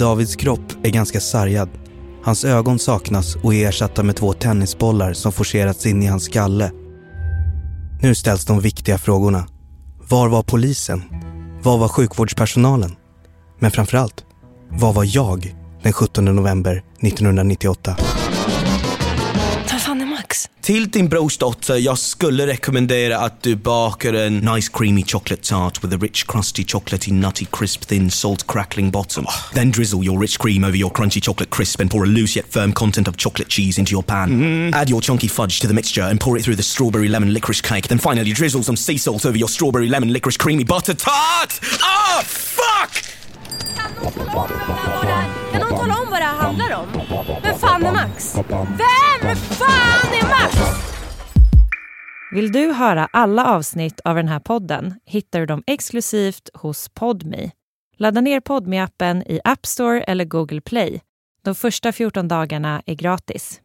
Davids kropp är ganska sargad. Hans ögon saknas och är ersatta med två tennisbollar som forcerats in i hans skalle. Nu ställs de viktiga frågorna. Var var polisen? Var var sjukvårdspersonalen? Men framförallt, var var jag den 17 november 1998? Ta fan är Max? Till din brorsdotter, jag skulle rekommendera att du bakar en nice creamy chocolate tart with a rich crusty chocolatey nutty crisp thin salt crackling bottom. Then drizzle your rich cream over your crunchy chocolate crisp and pour a loose yet firm content of chocolate cheese into your pan. Add your chunky fudge to the mixture and pour it through the strawberry lemon licorice cake. Then finally drizzle some sea salt over your strawberry lemon licorice creamy butter tart! Ah, fuck! Pratar om? Vem fan är Max? Vem fan är Max? Vill du höra alla avsnitt av den här podden hittar du dem exklusivt hos Podme. Ladda ner podme appen i App Store eller Google Play. De första 14 dagarna är gratis.